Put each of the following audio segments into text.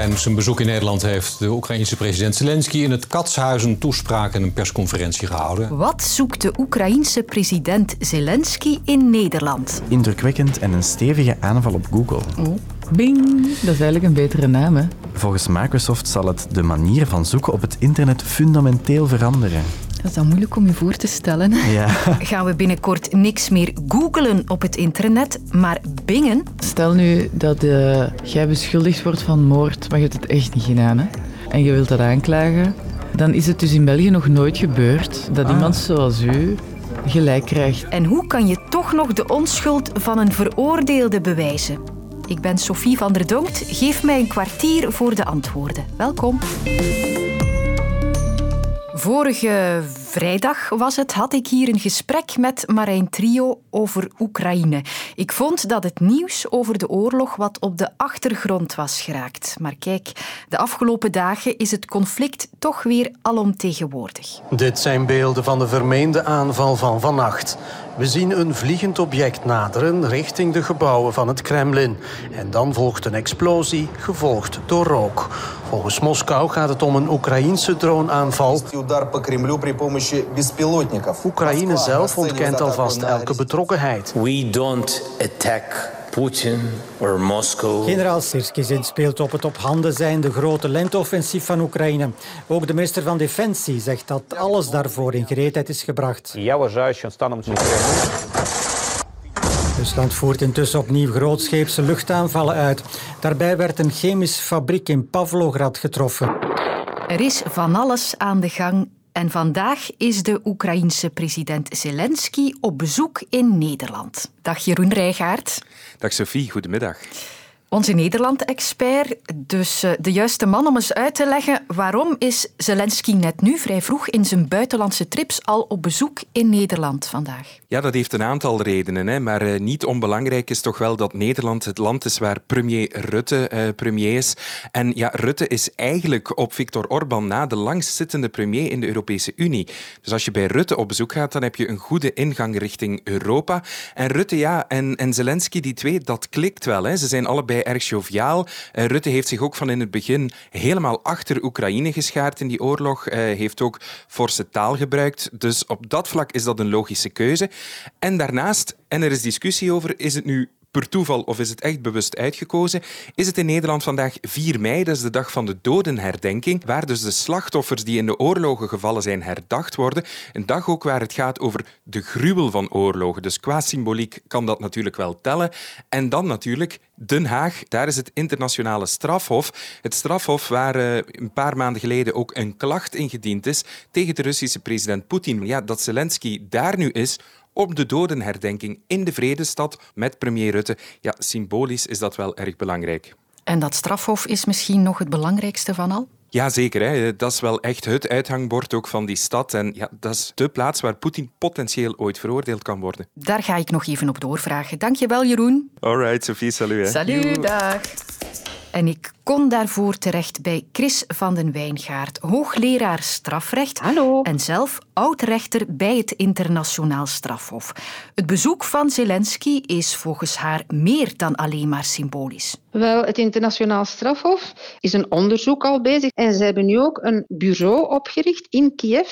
Tijdens zijn bezoek in Nederland heeft de Oekraïense president Zelensky in het Katshuis een toespraak en een persconferentie gehouden. Wat zoekt de Oekraïense president Zelensky in Nederland? Indrukwekkend en een stevige aanval op Google. Oh. Bing, dat is eigenlijk een betere naam, hè? Volgens Microsoft zal het de manier van zoeken op het internet fundamenteel veranderen. Dat is dan moeilijk om je voor te stellen. Ja. Gaan we binnenkort niks meer googelen op het internet, maar bingen? Stel nu dat uh, jij beschuldigd wordt van moord, maar je hebt het echt niet gedaan, hè? En je wilt dat aanklagen. Dan is het dus in België nog nooit gebeurd dat ah. iemand zoals u gelijk krijgt. En hoe kan je toch nog de onschuld van een veroordeelde bewijzen? Ik ben Sophie van der Donkt. Geef mij een kwartier voor de antwoorden. Welkom. Vorige vrijdag was het, had ik hier een gesprek met Marijn Trio over Oekraïne. Ik vond dat het nieuws over de oorlog wat op de achtergrond was geraakt. Maar kijk, de afgelopen dagen is het conflict toch weer alomtegenwoordig. Dit zijn beelden van de vermeende aanval van vannacht. We zien een vliegend object naderen richting de gebouwen van het Kremlin. En dan volgt een explosie, gevolgd door rook. Volgens Moskou gaat het om een Oekraïense droneaanval. Oekraïne zelf ontkent alvast elke betrokkenheid. We don't attack Putin or Moscow. Generaal Sirskizin speelt op het op handen zijnde grote lenteoffensief van Oekraïne. Ook de minister van Defensie zegt dat alles daarvoor in gereedheid is gebracht. Rusland voert intussen opnieuw grootscheepse luchtaanvallen uit. Daarbij werd een chemische fabriek in Pavlograd getroffen. Er is van alles aan de gang en vandaag is de Oekraïense president Zelensky op bezoek in Nederland. Dag Jeroen Rijgaard. Dag Sophie, goedemiddag onze Nederland-expert. Dus uh, de juiste man om eens uit te leggen waarom is Zelensky net nu, vrij vroeg in zijn buitenlandse trips, al op bezoek in Nederland vandaag? Ja, dat heeft een aantal redenen. Hè. Maar uh, niet onbelangrijk is toch wel dat Nederland het land is waar premier Rutte uh, premier is. En ja, Rutte is eigenlijk op Viktor Orban na de langstzittende premier in de Europese Unie. Dus als je bij Rutte op bezoek gaat, dan heb je een goede ingang richting Europa. En Rutte, ja, en, en Zelensky, die twee, dat klikt wel. Hè. Ze zijn allebei erg joviaal. Uh, Rutte heeft zich ook van in het begin helemaal achter Oekraïne geschaard in die oorlog. Uh, heeft ook forse taal gebruikt. Dus op dat vlak is dat een logische keuze. En daarnaast, en er is discussie over, is het nu per toeval of is het echt bewust uitgekozen, is het in Nederland vandaag 4 mei, dat is de dag van de dodenherdenking, waar dus de slachtoffers die in de oorlogen gevallen zijn herdacht worden. Een dag ook waar het gaat over de gruwel van oorlogen. Dus qua symboliek kan dat natuurlijk wel tellen. En dan natuurlijk Den Haag, daar is het internationale strafhof. Het strafhof waar uh, een paar maanden geleden ook een klacht ingediend is tegen de Russische president Poetin. Ja, dat Zelensky daar nu is op de dodenherdenking in de Vredestad met premier Rutte. Ja, symbolisch is dat wel erg belangrijk. En dat strafhof is misschien nog het belangrijkste van al? Jazeker, hè. dat is wel echt het uithangbord ook van die stad. En ja, dat is de plaats waar Poetin potentieel ooit veroordeeld kan worden. Daar ga ik nog even op doorvragen. Dankjewel, Jeroen. Alright, Sophie, salut. Hè. Salut, dag. En ik kon daarvoor terecht bij Chris van den Wijngaard, hoogleraar strafrecht Hallo. en zelf oud-rechter bij het Internationaal Strafhof. Het bezoek van Zelensky is volgens haar meer dan alleen maar symbolisch. Wel, het Internationaal Strafhof is een onderzoek al bezig en ze hebben nu ook een bureau opgericht in Kiev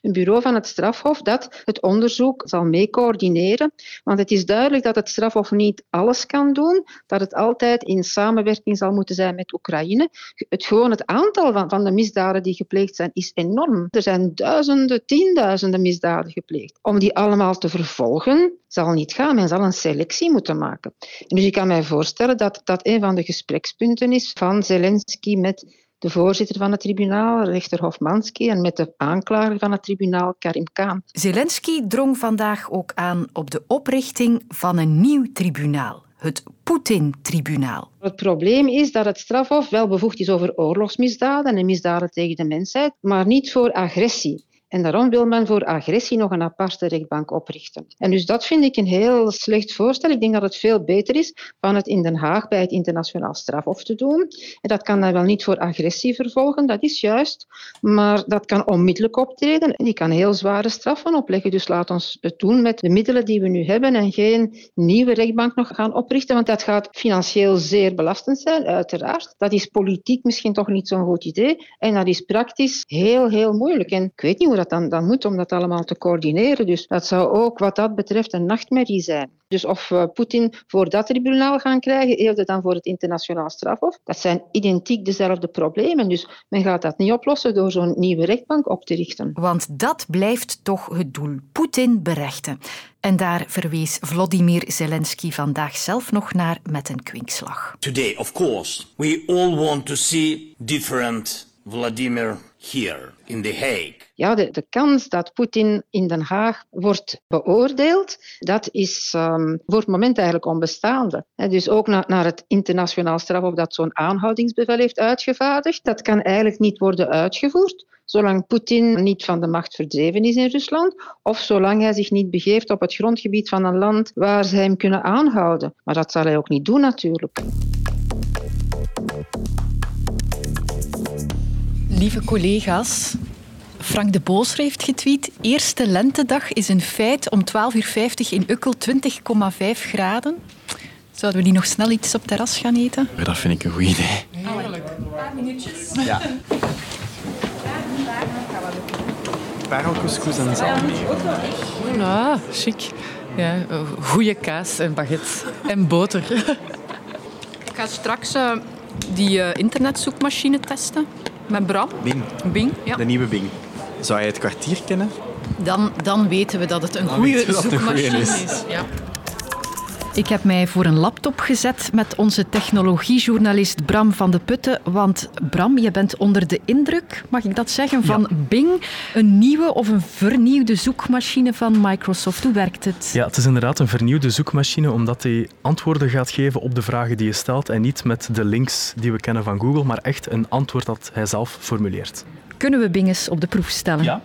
een bureau van het strafhof dat het onderzoek zal mee coördineren. Want het is duidelijk dat het strafhof niet alles kan doen, dat het altijd in samenwerking zal moeten zijn met Oekraïne. Het, gewoon het aantal van, van de misdaden die gepleegd zijn is enorm. Er zijn duizenden, tienduizenden misdaden gepleegd. Om die allemaal te vervolgen, zal niet gaan. Men zal een selectie moeten maken. En dus ik kan mij voorstellen dat dat een van de gesprekspunten is van Zelensky met de voorzitter van het tribunaal, rechter Hofmanski, en met de aanklager van het tribunaal, Karim Khan. Zelensky drong vandaag ook aan op de oprichting van een nieuw tribunaal, het Poetin-tribunaal. Het probleem is dat het strafhof wel bevoegd is over oorlogsmisdaden en misdaden tegen de mensheid, maar niet voor agressie. En daarom wil men voor agressie nog een aparte rechtbank oprichten. En dus dat vind ik een heel slecht voorstel. Ik denk dat het veel beter is van het in Den Haag bij het internationaal strafhof te doen. En dat kan dan wel niet voor agressie vervolgen, dat is juist. Maar dat kan onmiddellijk optreden. En die kan heel zware straffen opleggen. Dus laat ons het doen met de middelen die we nu hebben en geen nieuwe rechtbank nog gaan oprichten. Want dat gaat financieel zeer belastend zijn, uiteraard. Dat is politiek misschien toch niet zo'n goed idee. En dat is praktisch heel, heel moeilijk. En ik weet niet hoe dat dan, dan moet om dat allemaal te coördineren. Dus dat zou ook wat dat betreft een nachtmerrie zijn. Dus of we Poetin voor dat tribunaal gaan krijgen, eerder dan voor het internationaal strafhof, dat zijn identiek dezelfde problemen. Dus men gaat dat niet oplossen door zo'n nieuwe rechtbank op te richten. Want dat blijft toch het doel: Poetin berechten. En daar verwees Vladimir Zelensky vandaag zelf nog naar met een kwinkslag. Today, of course, we all want to see different Vladimir here in The Hague. Ja, de, kans dat Poetin in Den Haag wordt beoordeeld, dat is um, voor het moment eigenlijk onbestaande. Dus ook na, naar het internationaal strafhof dat zo'n aanhoudingsbevel heeft uitgevaardigd, dat kan eigenlijk niet worden uitgevoerd zolang Poetin niet van de macht verdreven is in Rusland of zolang hij zich niet begeeft op het grondgebied van een land waar ze hem kunnen aanhouden. Maar dat zal hij ook niet doen natuurlijk. Lieve collega's, Frank de Boos heeft getweet. Eerste lentedag is een feit om 12.50 uur in Ukkel 20,5 graden. Zouden we die nog snel iets op terras gaan eten? Ja, dat vind ik een goed idee. Heerlijk. Een paar minuutjes. Ja. Parelcouscous en zalm. Ah, chic. Ja, goede kaas en baguette. En boter. Ik ga straks uh, die uh, internetzoekmachine testen. Met Bram. Bing. Bing, ja. De nieuwe Bing. Zou je het kwartier kennen? Dan, dan weten we dat het een goede zoekmachine is. is. Ja. Ik heb mij voor een laptop gezet met onze technologiejournalist Bram van de Putten. Want Bram, je bent onder de indruk, mag ik dat zeggen, van ja. Bing. Een nieuwe of een vernieuwde zoekmachine van Microsoft. Hoe werkt het? Ja, het is inderdaad een vernieuwde zoekmachine, omdat hij antwoorden gaat geven op de vragen die je stelt. En niet met de links die we kennen van Google, maar echt een antwoord dat hij zelf formuleert. Kunnen we Bing eens op de proef stellen? Ja.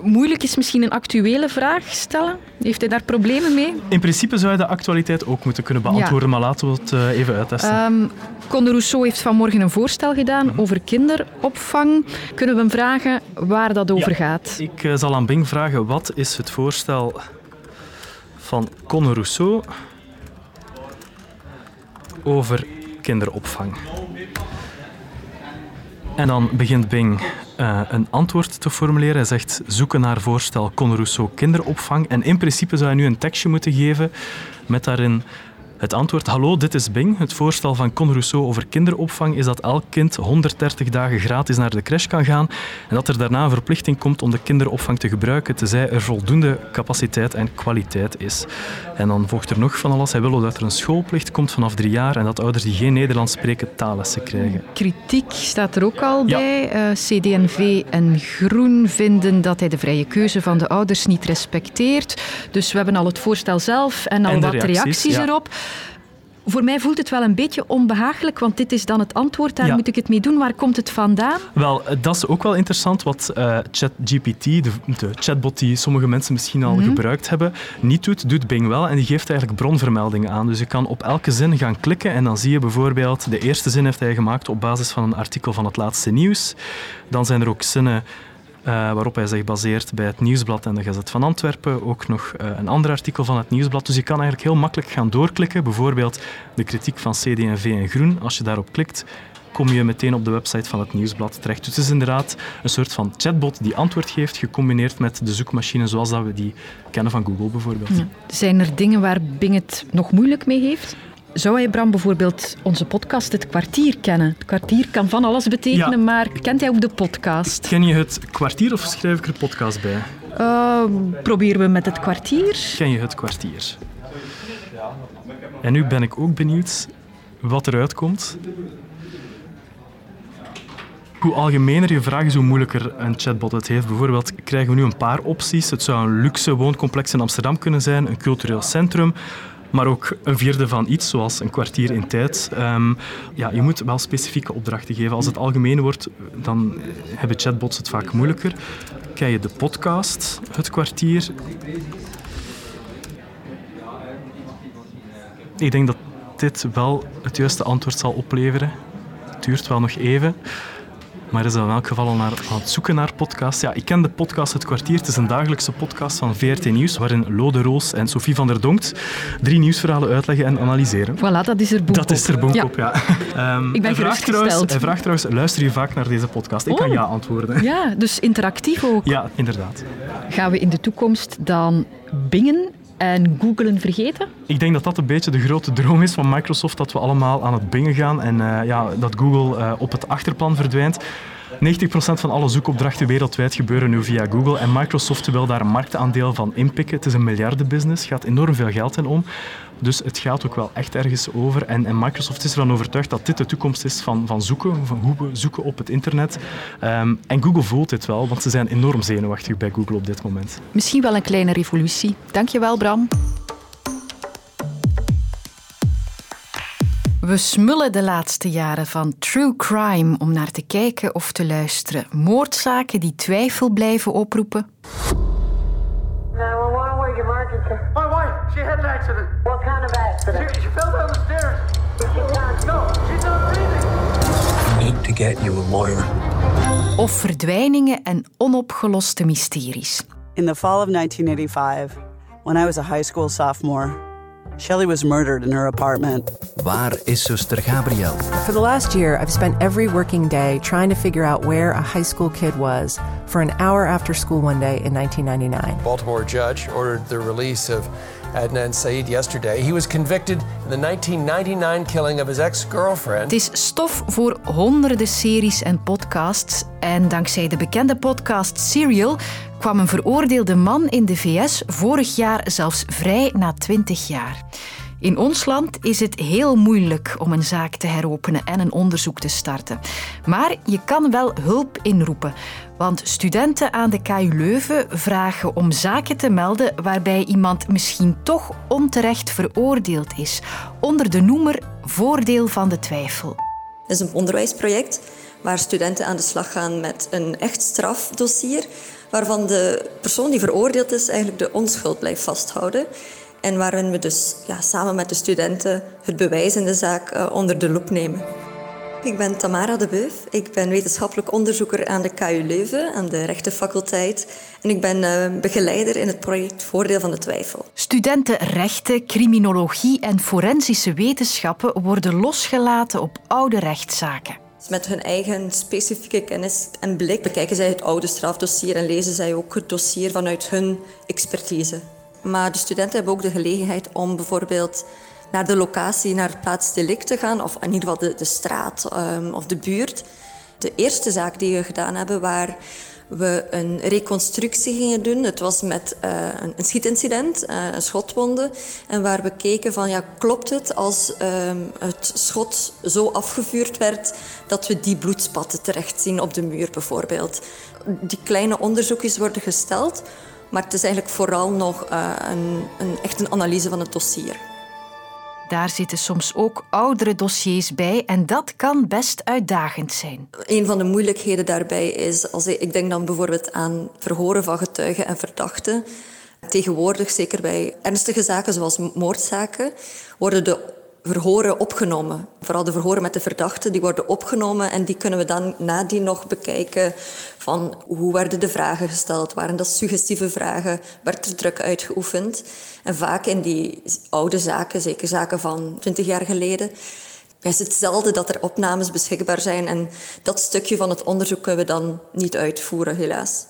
Moeilijk is misschien een actuele vraag stellen. Heeft hij daar problemen mee? In principe zou je de actualiteit ook moeten kunnen beantwoorden, ja. maar laten we het uh, even uittesten. Um, Conde Rousseau heeft vanmorgen een voorstel gedaan mm-hmm. over kinderopvang. Kunnen we hem vragen waar dat over ja. gaat? Ik uh, zal aan Bing vragen wat is het voorstel van Conde Rousseau over kinderopvang. En dan begint Bing uh, een antwoord te formuleren. Hij zegt zoeken naar voorstel Con kinderopvang. En in principe zou hij nu een tekstje moeten geven met daarin het antwoord, hallo, dit is Bing. Het voorstel van Con Rousseau over kinderopvang is dat elk kind 130 dagen gratis naar de crash kan gaan en dat er daarna een verplichting komt om de kinderopvang te gebruiken, tenzij er voldoende capaciteit en kwaliteit is. En dan volgt er nog van alles. Hij wil dat er een schoolplicht komt vanaf drie jaar en dat ouders die geen Nederlands spreken taallessen krijgen. Kritiek staat er ook al bij. Ja. Uh, CD&V en Groen vinden dat hij de vrije keuze van de ouders niet respecteert. Dus we hebben al het voorstel zelf en al en wat reacties, reacties ja. erop. Voor mij voelt het wel een beetje onbehagelijk, want dit is dan het antwoord. Daar Ja. moet ik het mee doen. Waar komt het vandaan? Wel, eh, dat is ook wel interessant wat eh, ChatGPT, de, de chatbot die sommige mensen misschien al gebruikt hebben, niet doet, doet Bing wel. En die geeft eigenlijk bronvermeldingen aan. Dus je kan op elke zin gaan klikken en dan zie je bijvoorbeeld, de eerste zin heeft hij gemaakt op basis van een artikel van het laatste nieuws. Dan zijn er ook zinnen waarop hij zich baseert bij het Nieuwsblad en de Gazet van Antwerpen. Ook nog eh, een ander artikel van het Nieuwsblad. Dus je kan eigenlijk heel makkelijk gaan doorklikken. Bijvoorbeeld de kritiek van CD&V en Groen. Als je daarop klikt, kom je meteen op de website van het Nieuwsblad terecht. Dus het is inderdaad een soort van chatbot die antwoord geeft, gecombineerd met de zoekmachine zoals dat we die kennen van Google bijvoorbeeld. Zijn er dingen waar Bing het nog moeilijk mee heeft? Zou hij, Bram, bijvoorbeeld onze podcast Het Kwartier kennen? Het kwartier kan van alles betekenen, Ja. maar kent hij ook de podcast? Ken je het kwartier of schrijf ik er podcast bij? Uh, proberen we met het kwartier. Ken je het kwartier? En nu ben ik ook benieuwd wat eruit komt. Hoe algemener je vraag is, hoe moeilijker een chatbot het heeft. Bijvoorbeeld krijgen we nu een paar opties. Het zou een luxe wooncomplex in Amsterdam kunnen zijn, een cultureel centrum. Maar ook een vierde van iets, zoals een kwartier in tijd. Ehm, ja, je moet wel specifieke opdrachten geven. Als het algemeen wordt, dan hebben chatbots het vaak moeilijker. Kijk je de podcast, het kwartier. Ik denk dat dit wel het juiste antwoord zal opleveren. Het duurt wel nog even. Maar is in elk geval al naar, aan het zoeken naar podcasts. Ja, ik ken de podcast Het Kwartier. Het is een dagelijkse podcast van VRT Nieuws, waarin Lode Roos en Sophie van der Donkt drie nieuwsverhalen uitleggen en analyseren. Voilà, dat is er boek Dat is er boek ja. op, ja. Um, ik ben hij vraagt, trouwens, hij vraagt trouwens, luister je vaak naar deze podcast? Ik oh. kan ja antwoorden. Ja, dus interactief ook. Ja, inderdaad. Gaan we in de toekomst dan bingen en googlen vergeten? Ik denk dat dat een beetje de grote droom is van Microsoft, dat we allemaal aan het bingen gaan en uh, ja, dat Google uh, op het achterplan verdwijnt. 90% van alle zoekopdrachten wereldwijd gebeuren nu via Google en Microsoft wil daar een marktaandeel van inpikken. Het is een miljardenbusiness, gaat enorm veel geld in om. Dus het gaat ook wel echt ergens over. En, en Microsoft is ervan overtuigd dat dit de toekomst is van, van zoeken, van hoe we zoeken op het internet. Um, en Google voelt dit wel, want ze zijn enorm zenuwachtig bij Google op dit moment. Misschien wel een kleine revolutie. Dankjewel, Bram. We smullen de laatste jaren van true crime om naar te kijken of te luisteren. Moordzaken die twijfel blijven oproepen. My wife, she had an accident. What kind of accident? She, she fell down the stairs. No, she's not breathing. Need to get you a lawyer. Of verdwijningen en onopgeloste mysteries. In the fall of 1985, when I was a high school sophomore, Shelley was murdered in her apartment. Waar is zuster Gabrielle? For the last year, I've spent every working day trying to figure out where a high school kid was for an hour after school one day in 1999. Baltimore judge ordered the release of Adnan Saeed yesterday. He was convicted in the 1999 killing of his ex-girlfriend. Het is stof voor honderden series en podcasts. En dankzij de bekende podcast Serial kwam een veroordeelde man in de VS vorig jaar zelfs vrij na 20 jaar. In ons land is het heel moeilijk om een zaak te heropenen en een onderzoek te starten. Maar je kan wel hulp inroepen. Want studenten aan de KU Leuven vragen om zaken te melden waarbij iemand misschien toch onterecht veroordeeld is. Onder de noemer Voordeel van de twijfel. Het is een onderwijsproject waar studenten aan de slag gaan met een echt strafdossier waarvan de persoon die veroordeeld is eigenlijk de onschuld blijft vasthouden. En waarin we dus ja, samen met de studenten het bewijs in de zaak uh, onder de loep nemen. Ik ben Tamara de Beuf. Ik ben wetenschappelijk onderzoeker aan de KU Leuven, aan de rechtenfaculteit. En ik ben uh, begeleider in het project Voordeel van de Twijfel. Studenten rechten, criminologie en forensische wetenschappen worden losgelaten op oude rechtszaken. Met hun eigen specifieke kennis en blik bekijken zij het oude strafdossier en lezen zij ook het dossier vanuit hun expertise. Maar de studenten hebben ook de gelegenheid om bijvoorbeeld naar de locatie, naar het plaatsdelict te gaan, of in ieder geval de, straat um, of de buurt. De eerste zaak die we gedaan hebben, waar we een reconstructie gingen doen. Het was met uh, een, schietincident, uh, een schotwonde. En waar we keken van, ja, klopt het als um, het schot zo afgevuurd werd dat we die bloedspatten terecht zien op de muur bijvoorbeeld. Die kleine onderzoekjes worden gesteld, maar het is eigenlijk vooral nog uh, een, een, echt een analyse van het dossier. Daar zitten soms ook oudere dossiers bij en dat kan best uitdagend zijn. Een van de moeilijkheden daarbij is, als ik, ik denk dan bijvoorbeeld aan verhoren van getuigen en verdachten. Tegenwoordig, zeker bij ernstige zaken zoals moordzaken, worden de verhoren opgenomen. Vooral de verhoren met de verdachten, die worden opgenomen en die kunnen we dan nadien nog bekijken van hoe werden de vragen gesteld, waren dat suggestieve vragen, werd er druk uitgeoefend. En vaak in die oude zaken, zeker zaken van twintig jaar geleden, is het zelden dat er opnames beschikbaar zijn en dat stukje van het onderzoek kunnen we dan niet uitvoeren, helaas.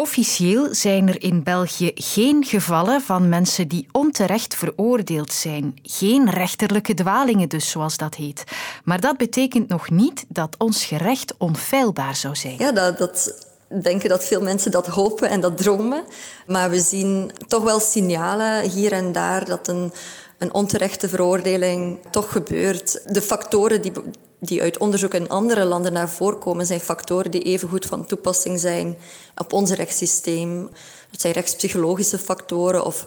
Officieel zijn er in België geen gevallen van mensen die onterecht veroordeeld zijn. Geen rechterlijke dwalingen dus, zoals dat heet. Maar dat betekent nog niet dat ons gerecht onfeilbaar zou zijn. Ja, dat, dat denken dat veel mensen dat hopen en dat dromen. Maar we zien toch wel signalen hier en daar dat een, een onterechte veroordeling toch gebeurt. De factoren die, die uit onderzoek in andere landen naar voren komen, zijn factoren die evengoed van toepassing zijn op ons rechtssysteem. Het zijn rechtspsychologische factoren of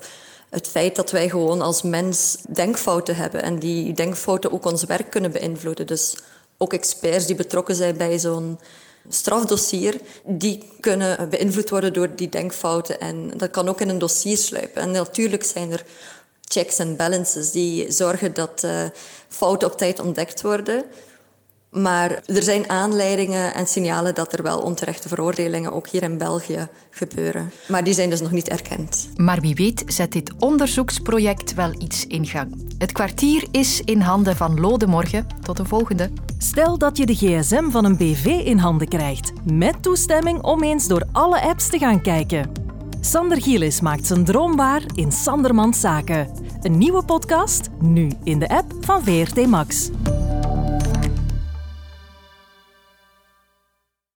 het feit dat wij gewoon als mens denkfouten hebben en die denkfouten ook ons werk kunnen beïnvloeden. Dus ook experts die betrokken zijn bij zo'n strafdossier, die kunnen beïnvloed worden door die denkfouten. En dat kan ook in een dossier sluipen. En natuurlijk zijn er checks en balances die zorgen dat uh, fouten op tijd ontdekt worden. Maar er zijn aanleidingen en signalen dat er wel onterechte veroordelingen ook hier in België gebeuren. Maar die zijn dus nog niet erkend. Maar wie weet zet dit onderzoeksproject wel iets in gang. Het kwartier is in handen van Lode Morgen. Tot de volgende. Stel dat je de gsm van een BV in handen krijgt, met toestemming om eens door alle apps te gaan kijken. Sander Gielis maakt zijn droom waar in Sandermans Zaken. Een nieuwe podcast, nu in de app van VRT Max.